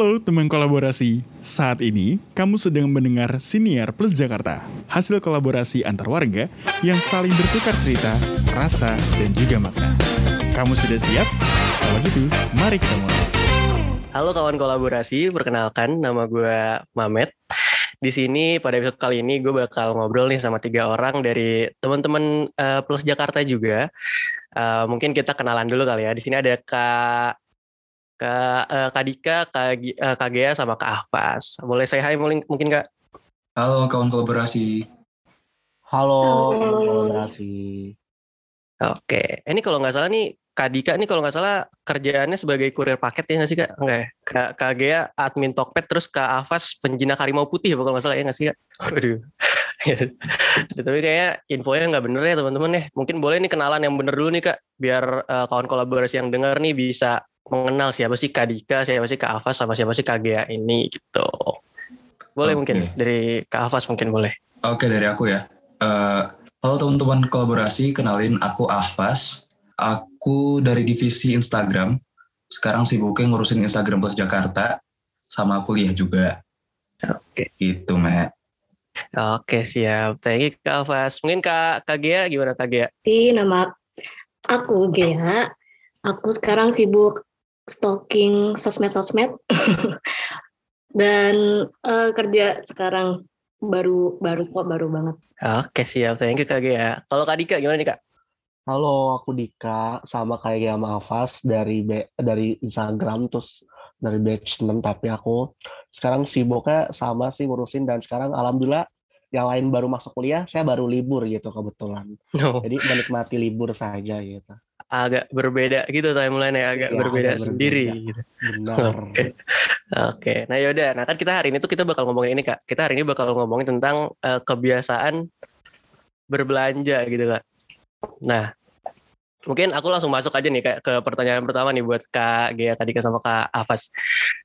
Halo teman kolaborasi, saat ini kamu sedang mendengar Siniar Plus Jakarta, hasil kolaborasi antar warga yang saling bertukar cerita, rasa, dan juga makna. Kamu sudah siap? Kalau gitu, mari kita mulai. Halo kawan kolaborasi, perkenalkan nama gue Mamet. Di sini pada episode kali ini gue bakal ngobrol nih sama tiga orang dari teman-teman uh, Plus Jakarta juga. Uh, mungkin kita kenalan dulu kali ya. Di sini ada Kak Kak, uh, Kak Dika, Kak, uh, Kak Gea, sama Kak Ahfas. Boleh saya hai mungkin, mungkin Kak? Halo kawan kolaborasi. Halo, kawan kolaborasi. Oke, ini kalau nggak salah nih Kak Dika ini kalau nggak salah kerjaannya sebagai kurir paket ya nggak sih Kak? Enggak ya? Kak, Kak Gea admin Tokped, terus Kak Afas penjinak harimau putih kalau nggak salah ya nggak sih Kak? Waduh. Tapi kayaknya infonya nggak bener ya teman-teman ya. Mungkin boleh nih kenalan yang bener dulu nih Kak, biar uh, kawan kolaborasi yang dengar nih bisa mengenal siapa sih Kak Dika, siapa sih Kak Afas, sama siapa sih Kak Gea ini gitu. Boleh okay. mungkin dari Kak Afas mungkin boleh. Oke okay, dari aku ya. Uh, halo teman-teman kolaborasi, kenalin aku Afas. Aku dari divisi Instagram. Sekarang sibuknya ngurusin Instagram Plus Jakarta sama kuliah juga. Oke. Okay. Itu, Mek. Oke, siap. Thank you, Kak Afas. Mungkin Kak, Kak Gea, gimana Kak Gea? Di nama aku Gea. Aku sekarang sibuk stalking sosmed-sosmed dan uh, kerja sekarang baru baru kok baru banget. Oke siap, thank you Kak Gea. Kalau Kak Dika gimana nih Kak? Halo, aku Dika sama kayak Gea Mahfaz dari dari Instagram terus dari batch 6 tapi aku sekarang sibuknya sama sih ngurusin dan sekarang alhamdulillah yang lain baru masuk kuliah, saya baru libur gitu kebetulan. No. Jadi menikmati libur saja gitu agak berbeda gitu timeline ya agak ya, berbeda agak sendiri berbeda. gitu. Benar. Oke. Okay. Okay. Nah yaudah, nah kan kita hari ini tuh kita bakal ngomongin ini kak. Kita hari ini bakal ngomongin tentang uh, kebiasaan berbelanja gitu kak. Nah mungkin aku langsung masuk aja nih kak ke pertanyaan pertama nih buat kak Gea tadi sama kak Afas.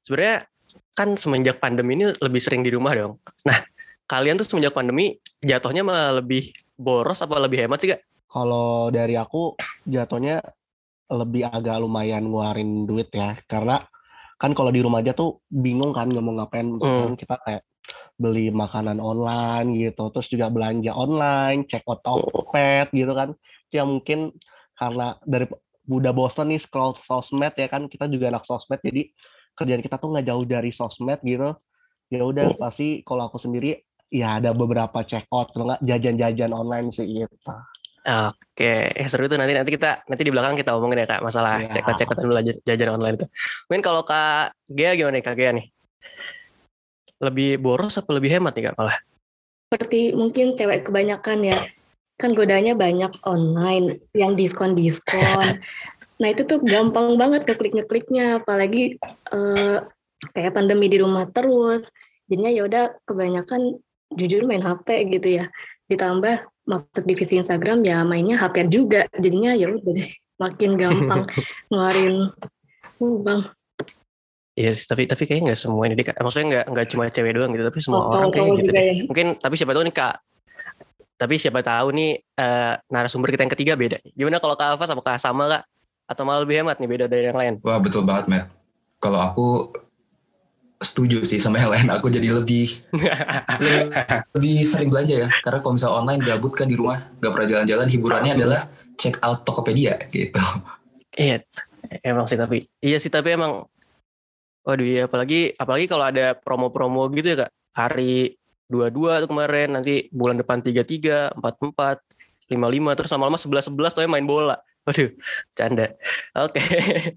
Sebenarnya kan semenjak pandemi ini lebih sering di rumah dong. Nah kalian tuh semenjak pandemi jatuhnya malah lebih boros apa lebih hemat sih kak? Kalau dari aku jatuhnya lebih agak lumayan ngeluarin duit ya karena kan kalau di rumah aja tuh bingung kan nggak mau ngapain mm. kita kayak beli makanan online gitu terus juga belanja online check out Tokped gitu kan ya mungkin karena dari udah bosan nih scroll sosmed ya kan kita juga anak sosmed jadi kerjaan kita tuh nggak jauh dari sosmed gitu ya udah mm. pasti kalau aku sendiri ya ada beberapa check out kalau nggak jajan-jajan online sih gitu Oke, eh, seru itu nanti nanti kita nanti di belakang kita omongin ya kak masalah cek cek dulu jajan online itu. Mungkin kalau kak Gea gimana nih kak Gea nih? Lebih boros atau lebih hemat nih kak malah? Seperti mungkin cewek kebanyakan ya, kan godanya banyak online yang diskon diskon. nah itu tuh gampang banget ngeklik ngekliknya, apalagi uh, kayak pandemi di rumah terus. Jadinya ya udah kebanyakan jujur main HP gitu ya. Ditambah masuk divisi Instagram ya mainnya HP juga jadinya ya udah deh makin gampang ngeluarin uh, bang Iya yes, tapi tapi kayaknya nggak semua ini. Maksudnya nggak nggak cuma cewek doang gitu, tapi semua oh, orang kayak gitu deh. Ya. Mungkin tapi siapa tahu nih kak. Tapi siapa tahu nih uh, narasumber kita yang ketiga beda. Gimana kalau kak Alfa sama kak sama kak? Atau malah lebih hemat nih beda dari yang lain? Wah betul banget Matt. Kalau aku setuju sih sama yang lain aku jadi lebih lebih sering belanja ya. Karena kalau misal online gabut kan di rumah gak pernah jalan-jalan. Hiburannya adalah check out Tokopedia gitu. Iya emang sih tapi iya sih tapi emang waduh ya apalagi apalagi kalau ada promo-promo gitu ya kak. Hari dua-dua tuh kemarin nanti bulan depan tiga tiga empat empat lima lima terus lama-lama sebelas sebelas tuh main bola. Waduh canda. Oke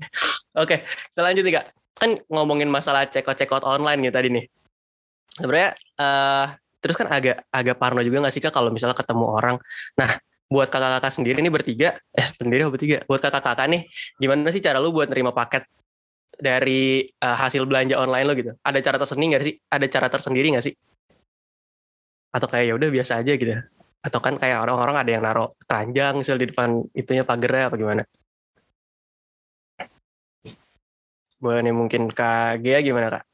oke kita lanjut nih kak kan ngomongin masalah check out check out online gitu tadi nih. Sebenarnya uh, terus kan agak agak parno juga nggak sih kak kalau misalnya ketemu orang? Nah buat kakak-kakak sendiri nih bertiga eh sendiri apa bertiga? Buat kakak-kakak nih gimana sih cara lu buat nerima paket dari uh, hasil belanja online lo gitu? Ada cara tersendiri nggak sih? Ada cara tersendiri nggak sih? Atau kayak ya udah biasa aja gitu. Atau kan kayak orang-orang ada yang naruh keranjang misalnya di depan itunya pagernya apa gimana boleh nih mungkin Kak Gia gimana Kak?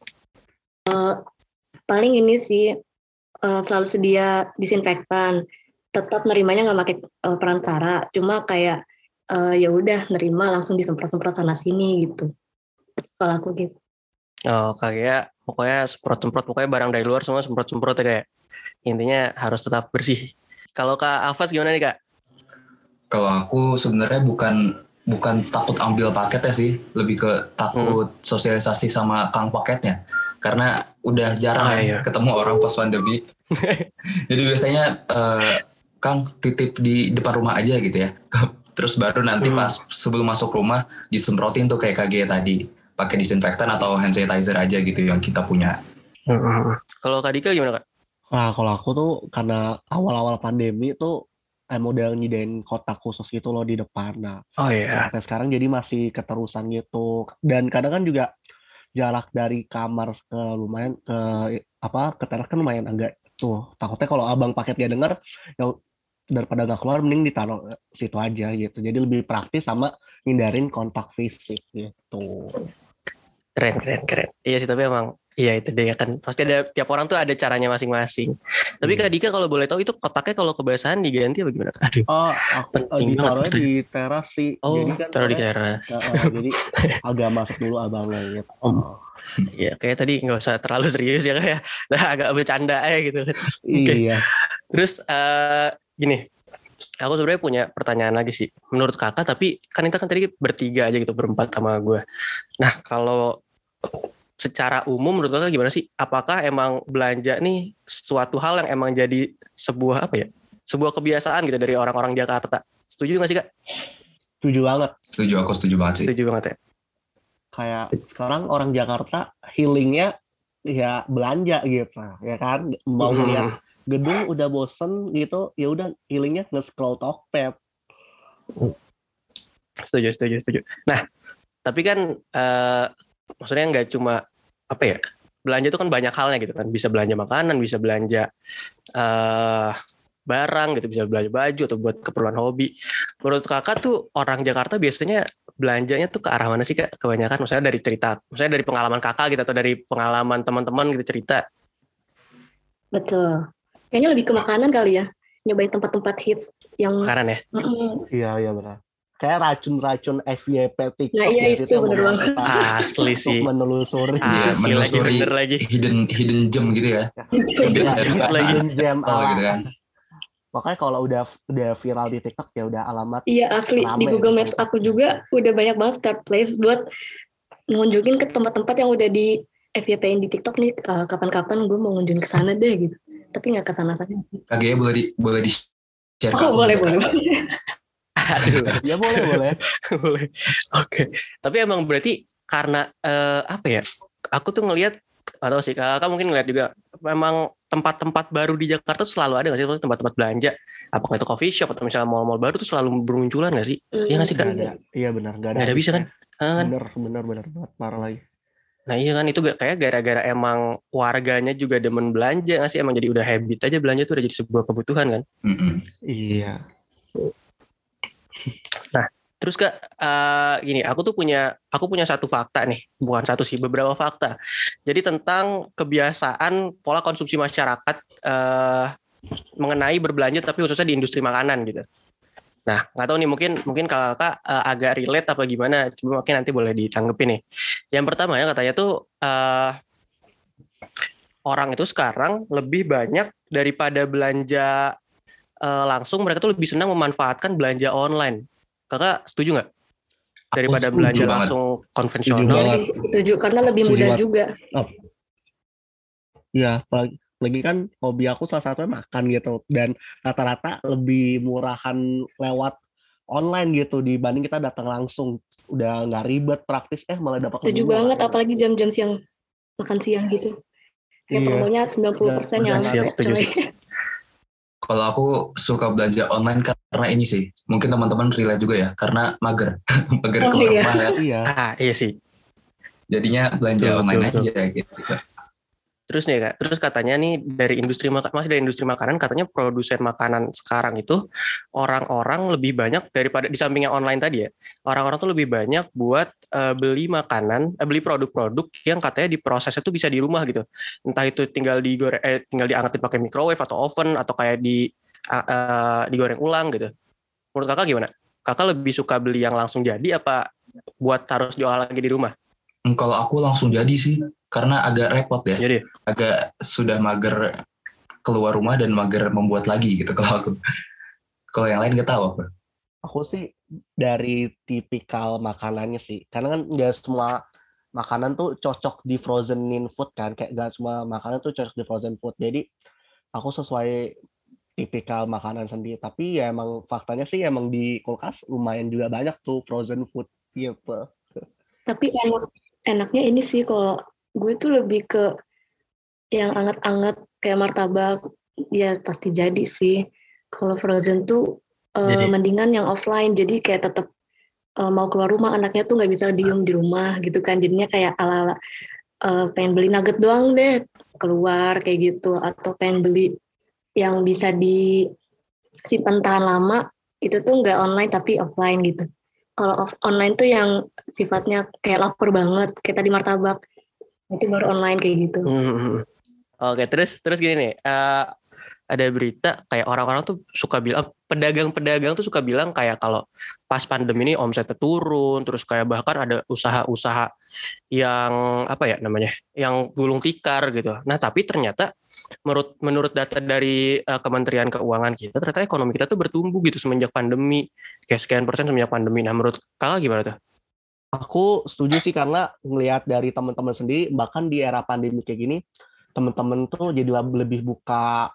Uh, paling ini sih uh, selalu sedia disinfektan. Tetap nerimanya nggak pakai uh, perantara, cuma kayak uh, ya udah nerima langsung disemprot-semprot sana sini gitu. Soal aku gitu. Oh, kayak pokoknya semprot-semprot pokoknya barang dari luar semua semprot-semprot ya kayak. Intinya harus tetap bersih. Kalau Kak Afas gimana nih Kak? Kalau aku sebenarnya bukan bukan takut ambil paketnya sih, lebih ke takut sosialisasi sama kang paketnya. Karena udah jarang Ah, iya. ketemu orang pas pandemi. Jadi biasanya eh, Kang titip di depan rumah aja gitu ya. Terus baru nanti Hmm. pas sebelum masuk rumah disemprotin tuh kayak KG tadi. Pakai disinfektan atau hand sanitizer aja gitu yang kita punya. Kalau Kak Dika gimana Kak? Nah, kalau aku tuh karena awal-awal pandemi tuh eh, model nyediain kotak khusus gitu loh di depan. Nah, Oh iya. sampai sekarang jadi masih keterusan gitu. Dan kadang kan juga jarak dari kamar ke lumayan ke apa ke teras kan lumayan agak tuh. Takutnya kalau abang paket dia denger ya daripada nggak keluar mending ditaruh situ aja gitu. Jadi lebih praktis sama hindarin kontak fisik gitu. Keren, keren, keren. Iya sih, tapi emang iya itu dia kan. Pasti ada tiap orang tuh ada caranya masing-masing. Tapi Kak Dika kalau boleh tahu itu kotaknya kalau kebiasaan diganti apa gimana? Aduh. Oh, aku eh, Penting ditaruhnya banget. di teras sih. Oh, jadi kan taruh di teras. Heeh, jadi agak masuk dulu abangnya gitu. Oh. Iya, kayak tadi nggak usah terlalu serius ya kayak nah, agak bercanda aja gitu. Iya. Terus eh gini, aku sebenarnya punya pertanyaan lagi sih. Menurut kakak, tapi kan kita kan tadi bertiga aja gitu berempat sama gue. Nah kalau secara umum menurut kakak gimana sih? Apakah emang belanja nih suatu hal yang emang jadi sebuah apa ya? Sebuah kebiasaan gitu dari orang-orang Jakarta. Setuju nggak sih kak? Setuju banget. Setuju aku setuju banget sih. Setuju banget ya. Kayak sekarang orang Jakarta healingnya ya belanja gitu, ya kan? Mau Hmm. lihat gedung udah bosen gitu, ya udah healingnya nge-scroll Tokped. Setuju, setuju, setuju. Nah, tapi kan eh, maksudnya nggak cuma apa ya? Belanja itu kan banyak halnya gitu kan. Bisa belanja makanan, bisa belanja eh barang gitu, bisa belanja baju atau buat keperluan hobi. Menurut kakak tuh orang Jakarta biasanya belanjanya tuh ke arah mana sih kak? Kebanyakan misalnya dari cerita, misalnya dari pengalaman kakak gitu atau dari pengalaman teman-teman gitu cerita. Betul. Kayaknya lebih ke makanan kali ya. Nyobain tempat-tempat hits yang Makanan ya. Iya, iya benar. Kayak racun-racun FYP TikTok. Nah, iya, ya, itu yang bener Asli sih. menelusuri. Asli lagi menelusuri bener lagi. Hidden hidden gem gitu ya. Iya, lagi. hidden gem Oh, ala- gitu kan. Makanya kalau udah udah viral di TikTok ya udah alamat Iya asli Rame di Google gitu. Maps aku juga udah banyak banget start place buat ngunjungin ke tempat-tempat yang udah di FYP-in di TikTok nih eh, kapan-kapan gue mau ngunjungin ke sana deh gitu. Tapi nggak ke sana sana. KG boleh di boleh di share Oh aku boleh boleh. Aduh. ya boleh boleh. boleh oke tapi emang berarti karena eh, apa ya aku tuh ngelihat atau sih kakak mungkin ngeliat juga memang tempat-tempat baru di Jakarta tuh selalu ada nggak sih tempat-tempat belanja apakah itu coffee shop atau misalnya mall-mall baru tuh selalu bermunculan nggak sih Iya nggak sih, ada. Iya benar, nggak ada. nggak ada bisa kan Ah, kan? Bener, bener, bener banget parah lagi. nah iya kan itu kayak gara-gara emang warganya juga demen belanja nggak sih emang jadi udah habit aja belanja tuh udah jadi sebuah kebutuhan kan Mm-mm. Iya. Terus kak, eh, gini, aku tuh punya, aku punya satu fakta nih, bukan satu sih, beberapa fakta. Jadi tentang kebiasaan pola konsumsi masyarakat eh, mengenai berbelanja, tapi khususnya di industri makanan gitu. Nah, nggak tahu nih, mungkin mungkin kakak eh, agak relate apa gimana, cuma mungkin nanti boleh ditanggepin nih. Yang pertama ya katanya tuh eh, orang itu sekarang lebih banyak daripada belanja eh, langsung, mereka tuh lebih senang memanfaatkan belanja online. Kakak setuju nggak? Daripada setuju belanja banget. langsung Setuju konvensional. sih, setuju karena lebih Setuju mudah banget. juga. Iya, apalagi lagi kan hobi aku salah satunya makan gitu dan rata-rata lebih murahan lewat online gitu dibanding kita datang langsung udah nggak ribet praktis eh malah dapat Setuju lebih murah. banget apalagi jam-jam siang makan siang gitu. Kayak Iya. promonya 90% Iya, yang siap, setuju. Kalau aku suka belanja online karena ini sih, mungkin teman-teman relate juga ya, karena mager, mager Oh, keluar iya. rumah ya. Iya. Ah iya sih. Jadinya belanja Betul, online betul, aja gitu. Terus nih kak, terus katanya nih dari industri maka- masih dari industri makanan katanya produsen makanan sekarang itu orang-orang lebih banyak daripada di sampingnya online tadi ya, orang-orang tuh lebih banyak buat eh, beli makanan, eh, beli produk-produk yang katanya diprosesnya tuh bisa di rumah gitu, entah itu tinggal digoreng, eh, tinggal diangkatin pakai microwave atau oven atau kayak di eh, eh, digoreng ulang gitu. Menurut kakak gimana? Kakak lebih suka beli yang langsung jadi apa buat harus diolah lagi di rumah? Hmm, Kalau aku langsung jadi sih, karena agak repot ya. Jadi Agak sudah mager keluar rumah dan mager membuat lagi gitu kalau aku. Kalau yang lain gak tahu aku. Aku sih dari tipikal makanannya sih. Karena kan nggak semua makanan tuh cocok di frozenin food kan. Kayak nggak semua makanan tuh cocok di frozen food. Jadi aku sesuai tipikal makanan sendiri. Tapi ya emang faktanya sih emang di kulkas lumayan juga banyak tuh frozen food gitu. Tapi enak, enaknya ini sih kalau gue tuh lebih ke yang anget-anget kayak martabak, ya pasti jadi sih. Kalau frozen tuh Jadi? mendingan yang offline, jadi kayak tetap eh, mau keluar rumah anaknya tuh nggak bisa diem di rumah gitu kan, jadinya kayak ala-ala eh, pengen beli nugget doang deh keluar kayak gitu, atau pengen beli yang bisa disimpan tahan lama itu tuh nggak online tapi offline gitu. Kalau off- online tuh yang sifatnya kayak lapar banget, kayak tadi martabak. Itu baru online kayak gitu. Hmm. Oke, terus terus gini nih. eh, ada berita kayak orang-orang tuh suka bilang pedagang-pedagang tuh suka bilang kayak kalau pas pandemi ini omsetnya turun, terus kayak bahkan ada usaha-usaha yang apa ya namanya, yang gulung tikar gitu. Nah, tapi ternyata menurut menurut data dari eh, Kementerian Keuangan kita ternyata ekonomi kita tuh bertumbuh gitu semenjak pandemi, kayak sekian persen semenjak pandemi. Nah, menurut kakak gimana tuh? Aku setuju sih karena ngelihat dari teman-teman sendiri bahkan di era pandemi kayak gini teman-teman tuh jadi lebih buka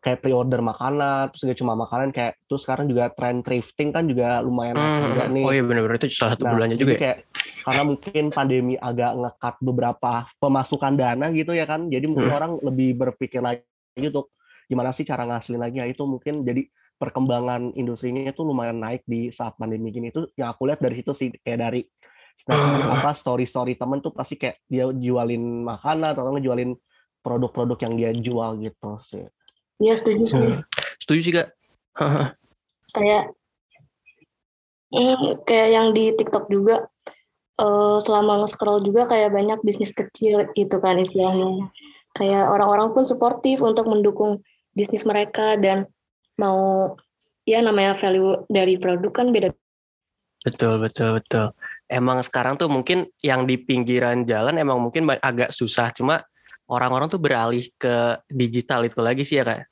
kayak pre-order makanan terus gak cuma makanan kayak terus sekarang juga tren thrifting kan juga lumayan juga nih. Oh iya benar-benar itu salah satu Nah, jadi juga ya. kayak karena mungkin pandemi agak ngekat beberapa pemasukan dana gitu ya kan. Jadi mungkin Hmm. orang lebih berpikir lagi untuk gimana sih cara ngasilin lagi ya itu mungkin jadi perkembangan industrinya itu lumayan naik di saat pandemi gini itu yang aku lihat dari situ sih kayak dari Hmm. apa story story temen tuh pasti kayak dia jualin makanan atau ngejualin produk-produk yang dia jual gitu sih. Iya setuju sih. Setuju sih kak. Kayak hmm, kayak yang di TikTok juga eh, selama nge-scroll juga kayak banyak bisnis kecil itu kan istilahnya. Kayak orang-orang pun suportif untuk mendukung bisnis mereka dan mau ya namanya value dari produk kan beda Betul, betul, betul. Emang sekarang tuh mungkin yang di pinggiran jalan emang mungkin agak susah. Cuma orang-orang tuh beralih ke digital itu lagi sih ya kak.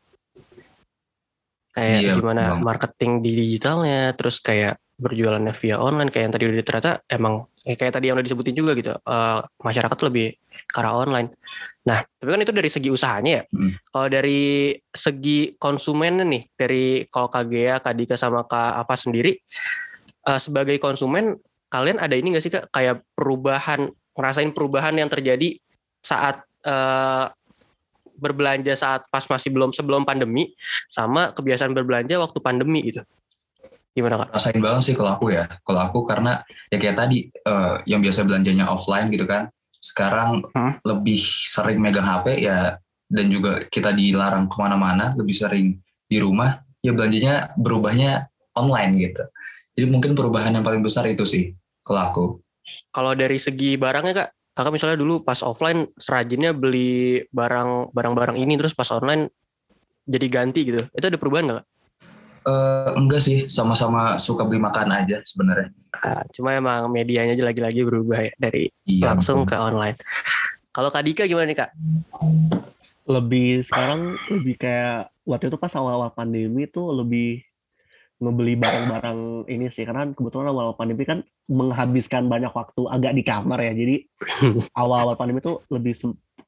Kayak Iya, gimana betul. marketing di digitalnya, terus kayak berjualannya via online kayak yang tadi udah ternyata emang eh, kayak tadi yang udah disebutin juga gitu. eh, masyarakat tuh lebih ke arah online. Nah, tapi kan itu dari segi usahanya ya. Hmm. Kalau dari segi konsumen nih, dari kalau Kagea, Kadika sama Kak apa sendiri, eh, sebagai konsumen kalian ada ini nggak sih kak kayak perubahan ngerasain perubahan yang terjadi saat eh, berbelanja saat pas masih belum sebelum pandemi sama kebiasaan berbelanja waktu pandemi gitu gimana kak? rasain banget sih kalau aku ya kalau aku karena ya kayak tadi eh, yang biasa belanjanya offline gitu kan sekarang Hmm. lebih sering megang HP ya dan juga kita dilarang ke mana-mana lebih sering di rumah ya belanjanya berubahnya online gitu jadi mungkin perubahan yang paling besar itu sih kalau aku Kalau dari segi barangnya kak, kakak misalnya dulu pas offline rajinnya beli barang barang-barang ini terus pas online jadi ganti gitu, itu ada perubahan nggak? Eh, enggak sih sama-sama suka beli makan aja sebenarnya Ah, cuma emang medianya aja lagi-lagi berubah ya dari iya langsung betul. ke online. Kalau Kak Dika gimana nih kak? lebih sekarang lebih kayak waktu itu pas awal-awal pandemi tuh lebih ngebeli barang-barang ini sih karena kebetulan awal pandemi kan menghabiskan banyak waktu agak di kamar ya jadi awal-awal pandemi tuh lebih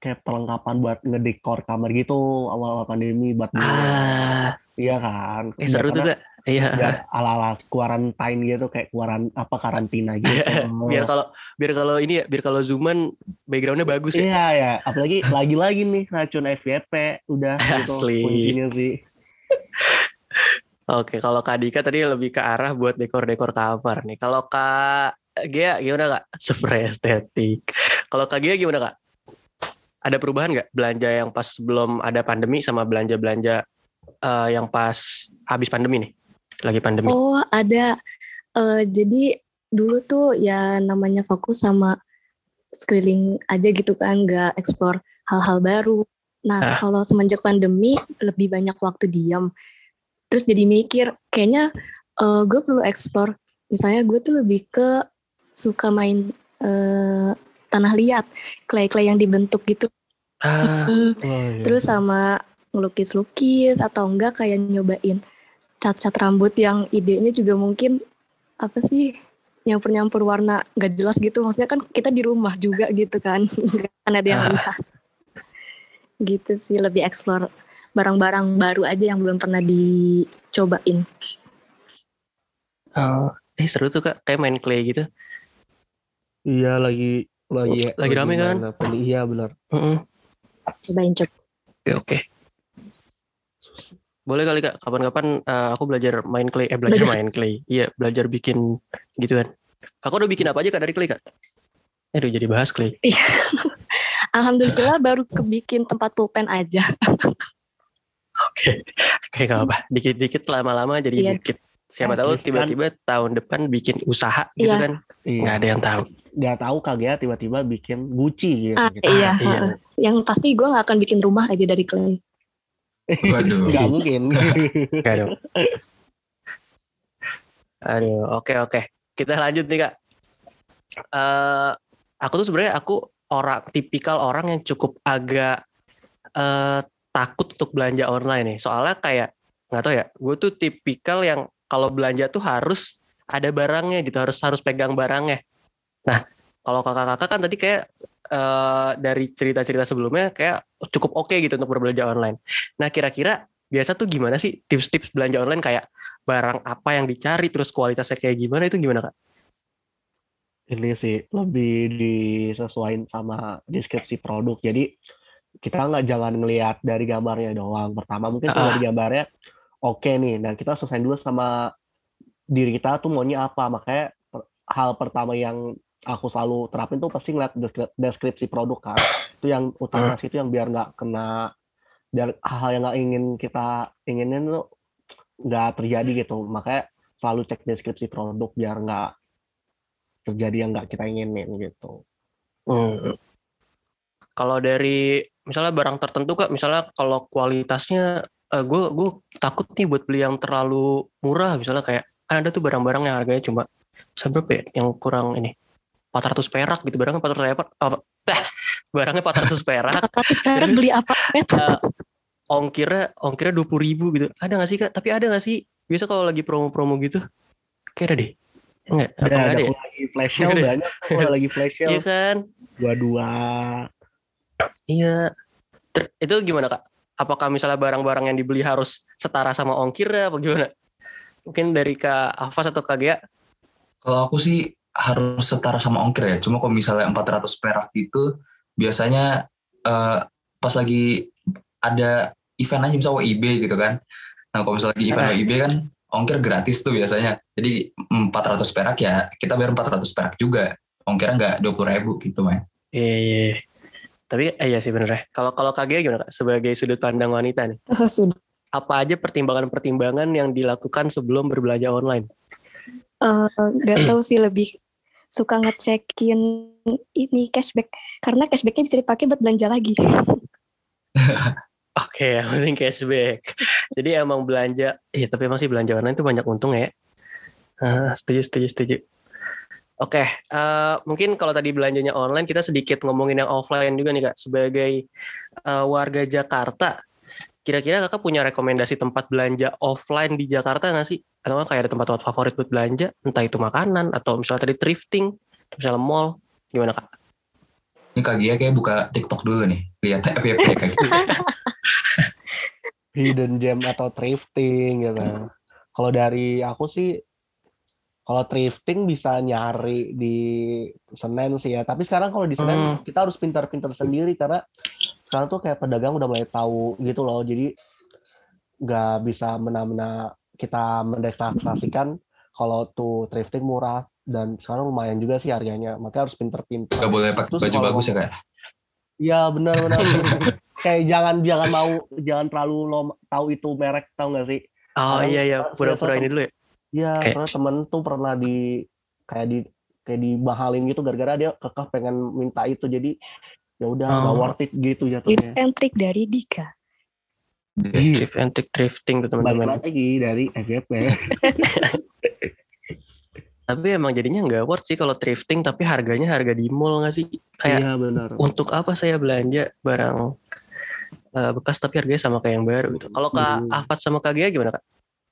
kayak perlengkapan buat ngedekor kamar gitu awal-awal pandemi buat Ah, iya kan eh seru tuh kak. Iya. biar ala-ala quarantine gitu kayak kuaran apa karantina gitu biar kalau biar kalau ini ya biar kalau zooman backgroundnya bagus ya. Iya ya, apalagi lagi-lagi nih racun FYP udah gitu Asli. kuncinya sih. Oke, kalau Kak Dika tadi lebih ke arah buat dekor-dekor kamar nih. Kalau Kak Gia gimana Kak? Spray estetik. Kalau Kak Gia gimana Kak? Ada perubahan nggak belanja yang pas sebelum ada pandemi sama belanja-belanja eh, yang pas habis pandemi nih? Lagi pandemi. Oh ada. Eh, jadi dulu tuh ya namanya fokus sama sekeliling aja gitu kan, nggak explore hal-hal baru. Nah Ah. kalau semenjak pandemi lebih banyak waktu diam. Terus jadi mikir, kayaknya eh, gue perlu explore. Misalnya gue tuh lebih ke suka main tanah liat, clay-clay yang dibentuk gitu. Ah, Oh, iya. Terus sama ngelukis-lukis atau enggak kayak nyobain cat-cat rambut yang idenya juga mungkin apa sih nyampur-nyampur warna nggak jelas gitu. Maksudnya kan kita di rumah juga gitu kan, nggak akan ada yang Ah. lihat. Gitu sih lebih explore barang-barang baru aja yang belum pernah dicobain. oh, eh seru tuh kak, kayak main clay gitu. Iya lagi lagi Lagi rame kan? Iya benar. Mm-mm. Cobain coba. Oke oke. Boleh kali kak, kapan-kapan eh, aku belajar main clay, eh belajar Belajar. main clay. Iya, belajar bikin gituan. Aku udah bikin apa aja kak dari clay kak? Aduh jadi bahas clay. Alhamdulillah baru kebikin tempat pulpen aja. Oke, kayak gak apa. Dikit-dikit lama-lama jadi Iya. dikit. Siapa tahu tiba-tiba tahun depan bikin usaha gitu Iya. kan? Iya. Nggak ada yang tahu. Nggak tahu kagak ya tiba-tiba bikin Gucci gitu. Ah, gitu. iya. iya. heeh. Yang pasti gue nggak akan bikin rumah aja dari clay. Waduh. Nggak mungkin. Nggak dong. Aduh, oke oke. Kita lanjut nih kak. Eh, aku tuh sebenarnya aku orang tipikal orang yang cukup agak eh, takut untuk belanja online nih. Soalnya kayak nggak tahu ya, gue tuh tipikal yang kalau belanja tuh harus ada barangnya gitu, harus harus pegang barangnya. Nah, kalau kakak-kakak kan tadi kayak eh, dari cerita-cerita sebelumnya kayak cukup oke gitu untuk berbelanja online. Nah, kira-kira biasa tuh gimana sih tips-tips belanja online kayak barang apa yang dicari terus kualitasnya kayak gimana itu gimana kak? ini sih lebih disesuaikan sama deskripsi produk. Jadi kita nggak jangan ngelihat dari gambarnya doang. Pertama mungkin tuh Ah. dari gambarnya oke nih. Nah kita selesai dulu sama diri kita tuh maunya apa. Makanya per- hal pertama yang aku selalu terapin tuh pasti ngeliat deskri- deskripsi produk kan. Itu yang utama sih itu yang biar nggak kena biar hal yang nggak ingin kita inginin tuh nggak terjadi gitu. Makanya selalu cek deskripsi produk biar nggak terjadi yang nggak kita inginin gitu. Hmm. Kalau dari misalnya barang tertentu kak, misalnya kalau kualitasnya gue gue takut nih buat beli yang terlalu murah, misalnya kayak kan ada tuh barang-barang yang harganya cuma seberapa ya, yang kurang ini 400 perak gitu. Barangnya 400 perak apa eh, barangnya 400 perak. Tapi sekarang Terus, beli apa? Eh, eh, ongkirnya ongkirnya dua puluh ribu gitu. Ada nggak sih kak? Tapi ada nggak sih? Biasa kalau lagi promo-promo gitu kayak ada deh. Enggak Ada, ada. ada ya? Lagi flash sale Ada. banyak kalau lagi flash iya sale. kan? Dua-dua. iya. Ter- itu gimana kak apakah misalnya barang-barang yang dibeli harus setara sama ongkirnya apa gimana mungkin dari kak Afas atau kak Gia Kalau aku sih harus setara sama ongkir ya. Cuma kalau misalnya 400 perak itu biasanya eh, pas lagi ada event aja misalnya WIB gitu kan. Nah kalau misalnya lagi event Ah. WIB kan ongkir gratis tuh biasanya. Jadi 400 perak ya kita bayar 400 perak juga. Ongkirnya nggak 20 ribu gitu man. iya iya iya. Tapi eh, iya sih bener ya kalau kalau Gia gimana kak sebagai sudut pandang wanita nih oh, sudah. apa aja pertimbangan-pertimbangan yang dilakukan sebelum berbelanja online Eh, nggak tahu sih lebih suka ngecekin ini cashback karena cashbacknya bisa dipakai buat belanja lagi. Oke, yang penting cashback. Jadi emang belanja, iya tapi emang sih belanja online itu banyak untung ya. Ah, setuju, setuju, setuju. Oke, eh, mungkin kalau tadi belanjanya online, kita sedikit ngomongin yang offline juga nih kak. Sebagai eh, warga Jakarta, kira-kira kakak punya rekomendasi tempat belanja offline di Jakarta nggak sih? Atau kayak ada tempat-tempat favorit buat belanja, entah itu makanan atau misalnya tadi thrifting, misalnya mall, gimana kak? Ini Kak Gia kayak buka TikTok dulu nih. Lihat FYP kayak gitu. hidden gem atau thrifting gitu. Kalau dari aku sih kalau thrifting bisa nyari di Senen sih ya. Tapi sekarang kalau di Senen Hmm. kita harus pintar-pintar sendiri karena sekarang tuh kayak pedagang udah mulai tahu gitu loh. Jadi nggak bisa mena-mena kita mendeklarasikan kalau tuh thrifting murah dan sekarang lumayan juga sih harganya. Makanya harus pintar-pintar. Gak boleh pakai Terus baju kalau- bagus ya kak. Iya benar-benar. kayak jangan jangan mau jangan terlalu lo tahu itu merek tahu nggak sih? Oh Sekarang- iya iya, pura-pura ini dulu ya. Iya, Kayak- karena temen tuh pernah di kayak di kayak dibahalin gitu gara-gara dia kekeh pengen minta itu jadi ya udah nggak Oh. worth it gitu Tips jatuhnya. and trick dari Dika. Iya. Thrift and trick thrifting tuh Balik teman-teman. lagi dari FYP. Tapi emang jadinya nggak worth sih kalau thrifting tapi harganya harga di mall nggak sih? Kayak Iya benar. untuk apa saya belanja barang eh, bekas tapi harganya sama kayak yang baru gitu. Kalau Kak Hmm. Ahmad sama Kak Gia gimana Kak?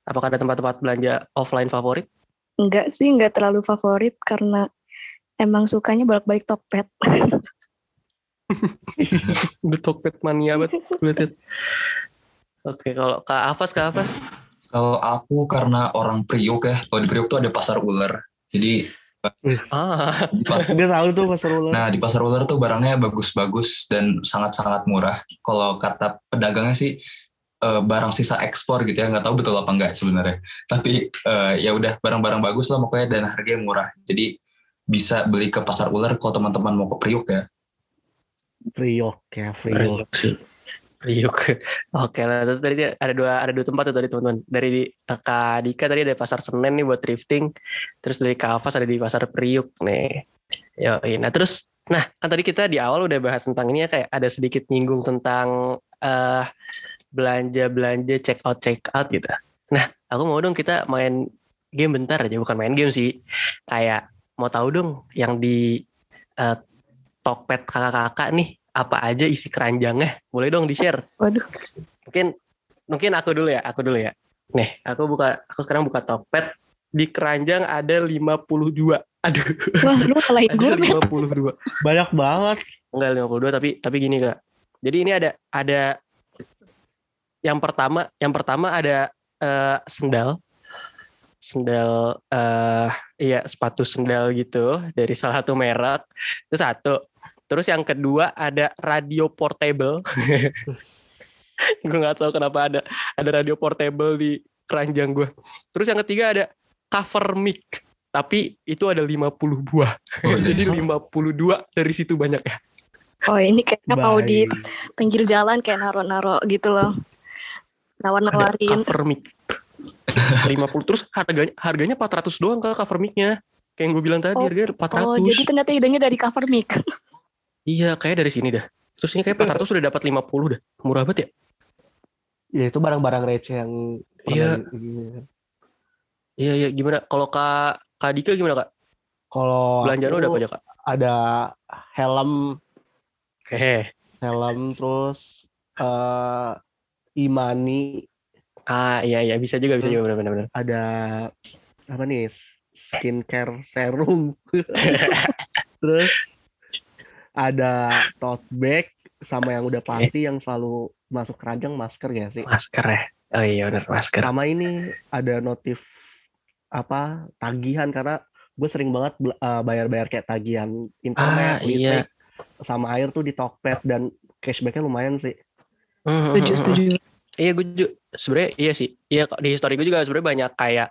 Apakah ada tempat-tempat belanja offline favorit? Enggak sih, enggak terlalu favorit karena emang sukanya bolak-balik Tokped. The Tokped mania banget. Oke, kalau Kak Afas, Kak Afas. Kalau aku karena orang Priuk ya, kalau di Priuk tuh ada pasar ular. Jadi Ah, di pas- Dia tahu tuh pasar ular. Nah, di pasar ular tuh barangnya bagus-bagus dan sangat-sangat murah. Kalau kata pedagangnya sih eh, barang sisa ekspor gitu ya, nggak tahu betul apa enggak sebenarnya. Tapi eh, ya udah barang-barang bagus lah pokoknya dan harganya murah. Jadi bisa beli ke pasar ular kalau teman-teman mau ke Priuk ya. Priok ya, Priok. Priuk sih. Priuk. Oke lah, itu tadi ada dua ada dua tempat tuh tadi teman-teman. Dari di, Kak Dika tadi ada pasar Senen nih buat thrifting. Terus dari Kak Afas ada di pasar Priuk nih. Yoi. Nah terus, nah kan tadi kita di awal udah bahas tentang ini ya kayak ada sedikit nyinggung tentang eh belanja belanja check out check out gitu. Nah aku mau dong kita main game bentar aja, bukan main game sih. Kayak mau tahu dong yang di eh, Tokped kakak-kakak nih apa aja isi keranjangnya? Boleh dong di share Waduh, mungkin mungkin aku dulu ya aku dulu ya. Nih aku buka aku sekarang buka topet di keranjang ada 52 aduh. Wah lu ngalahin gue, ada men. 52 Banyak banget. enggak 52 tapi tapi gini kak. Jadi ini ada ada yang pertama yang pertama ada eh, sendal. Sendal eh iya sepatu sendal gitu dari salah satu merek. Itu satu. Terus yang kedua ada radio portable. Gue nggak tahu kenapa ada ada radio portable di keranjang gue terus yang ketiga ada cover mic. Tapi itu ada 50 buah. Oh, jadi 52 dari situ banyak ya. Oh ini kayaknya mau di pinggir jalan kayak naro-naro gitu loh. Ada Nawar-nawarin. cover mic. 50 terus harganya harganya 400 doang kak cover micnya. Kayak yang gue bilang tadi Oh, harganya 400 Oh jadi ternyata idenya dari cover mic. iya kayak dari sini dah. Terus ini kayak 400 sudah dapat 50 dah. Murah banget ya? Ya itu barang-barang receh yang Iya. iya iya gimana? Kalau kak kak Dika gimana kak? Kalau belanjaan lu aku udah apa aja kak? ada helm, hehe. Helm terus eh imani, ah iya iya. Bisa juga bisa juga. Benar-benar ada apa nih? Skincare serum, terus ada tote bag sama yang udah pasti yang selalu masuk keranjang masker ya sih. masker ya? Oh iya benar masker. Sama ini ada notif apa? Tagihan karena gue sering banget eh, bayar-bayar kayak tagihan Ah, internet, iya. listrik, sama air tuh di Tokped dan cashbacknya lumayan sih. Hmm, Setuju, setuju. Iya gue juga sebenarnya iya sih. Iya di histori gue juga sebenarnya banyak kayak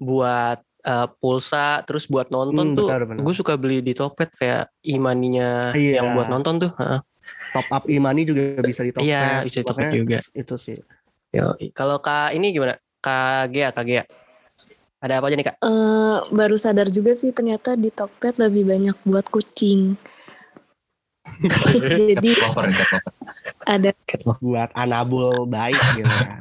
buat eh, pulsa terus buat nonton Hmm, tuh benar, benar. gue suka beli di Tokped kayak imaninya Iya. yang buat nonton tuh. Heeh. Top up imani juga bisa di Tokped. Iya, bisa di Makanya juga. Itu sih. Yo, Kalau Kak ini gimana? Kak Gea, Kak Gea. Ada apa aja nih Kak? Eh, baru sadar juga sih ternyata di Tokped lebih banyak buat kucing. Jadi ada Buat anabul baik gitu ya.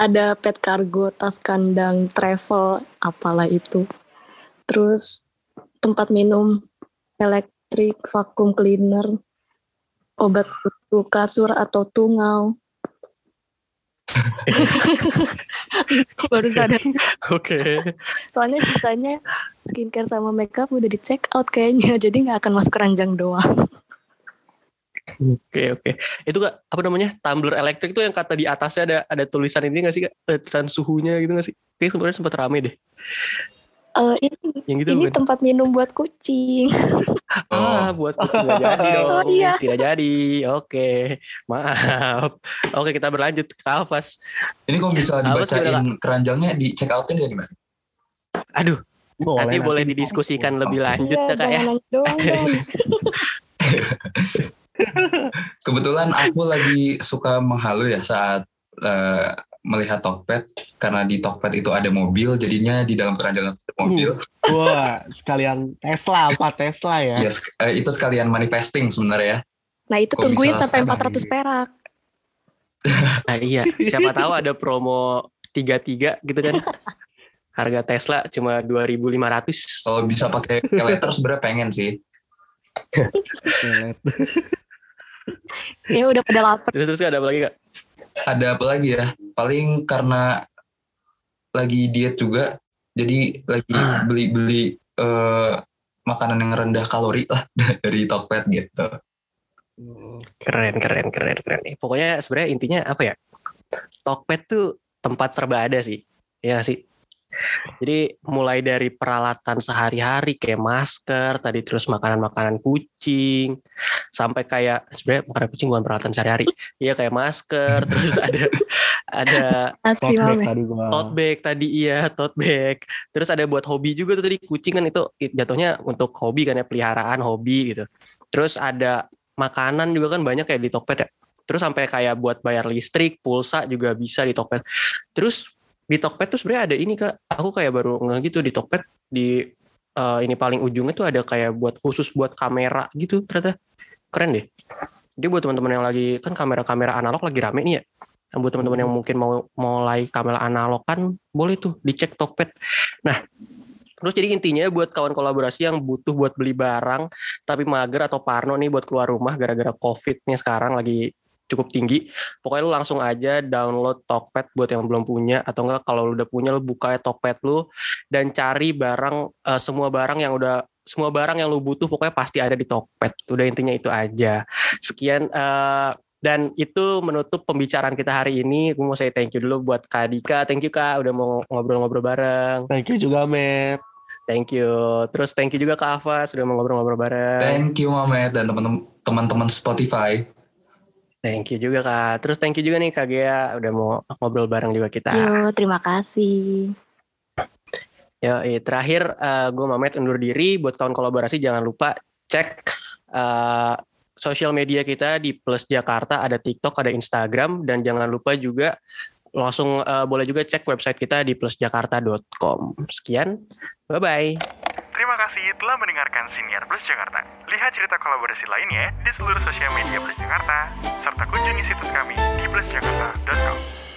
ada pet cargo, tas kandang, travel, apalah itu. Terus tempat minum, elektrik, vakum cleaner, obat kutu, kasur atau tungau. Baru sadar. Oke. Soalnya sisanya skincare sama makeup udah di check out kayaknya. Jadi nggak akan masuk keranjang doang. Oke, oke. Itu Kak, apa namanya? Tumbler elektrik tuh yang kata di atasnya ada ada tulisan ini gak sih Kak? Eh, Tulisan suhunya gitu gak sih? Kayaknya sebenarnya sempat rame deh. Eh, ini Yang gitu ini bukan? tempat minum buat kucing. Ah, buat kucing nggak jadi dong. Oh, iya. Tidak jadi. Oke. Maaf. Oke, kita berlanjut ke Alfas. Ini kok bisa dibacain keranjangnya di check outin ya gimana? Aduh, nanti boleh bisa. didiskusikan lebih lanjut Iya, ya Kak ya. Kebetulan aku lagi suka menghalu ya saat eh, melihat Tokped karena di Tokped itu ada mobil jadinya di dalam keranjang itu ada mobil. Wah, sekalian Tesla apa Tesla ya? Ya, sek- eh, itu sekalian manifesting sebenarnya ya. Nah itu Kok tungguin sampai sekarang 400 perak. Nah iya, siapa tahu ada promo tiga tiga gitu kan. harga Tesla cuma 2.500 Kalau bisa pakai letter sebenarnya pengen sih. Ya udah pada lapar. terus terus ada apa lagi kak Ada apa lagi ya? Paling karena lagi diet juga, jadi lagi beli-beli eh, makanan yang rendah kalori lah dari Tokped gitu. keren keren keren keren. Pokoknya sebenarnya intinya apa ya? Tokped tuh tempat serba ada sih. Ya sih jadi mulai dari peralatan sehari-hari kayak masker tadi terus makanan-makanan kucing sampai kayak sebenarnya makanan kucing bukan peralatan sehari-hari. Iya kayak masker terus ada ada Tote bag tadi gua. tote bag tadi iya tote bag. Terus ada buat hobi juga tuh tadi kucing kan itu jatuhnya untuk hobi kan ya peliharaan hobi gitu. Terus ada makanan juga kan banyak kayak di Tokped ya. Terus sampai kayak buat bayar listrik pulsa juga bisa di Tokped. Terus di Tokped tuh sebenarnya ada ini kak. Aku kayak baru nggak gitu di Tokped di eh, ini paling ujungnya tuh ada kayak buat khusus buat kamera gitu ternyata. Keren deh. Jadi buat teman-teman yang lagi kan kamera-kamera analog lagi rame nih ya. Nah, buat teman-teman yang mungkin mau mulai kamera analog kan boleh tuh dicek Tokped. Nah, terus jadi intinya buat kawan kolaborasi yang butuh buat beli barang tapi mager atau parno nih buat keluar rumah gara-gara covid nih sekarang lagi cukup tinggi. Pokoknya lu langsung aja download Tokped buat yang belum punya atau enggak kalau lu udah punya lu buka Tokped lu dan cari barang eh, semua barang yang udah semua barang yang lu butuh pokoknya pasti ada di Tokped. Udah intinya itu aja. Sekian eh, dan itu menutup pembicaraan kita hari ini. Gue mau say thank you dulu buat Kak Dika. Thank you Kak udah mau ngobrol-ngobrol bareng. Thank you juga, Matt. Thank you. Terus thank you juga Kak Ava sudah mau ngobrol-ngobrol bareng. Thank you Mamet dan teman-teman teman-teman Spotify. Thank you juga Kak. Terus thank you juga nih Kak Gea udah mau ngobrol bareng juga kita. Yo, terima kasih. Yo, terakhir gue Mamet undur diri buat kawan kolaborasi jangan lupa cek eh, sosial media kita di Plus Jakarta ada TikTok, ada Instagram dan jangan lupa juga langsung eh, boleh juga cek website kita di plusjakarta.com. Sekian. Bye bye. Terima kasih telah mendengarkan Siniar Plus Jakarta. Lihat cerita kolaborasi lainnya di seluruh sosial media Plus Jakarta, serta kunjungi situs kami di plusjakarta.com.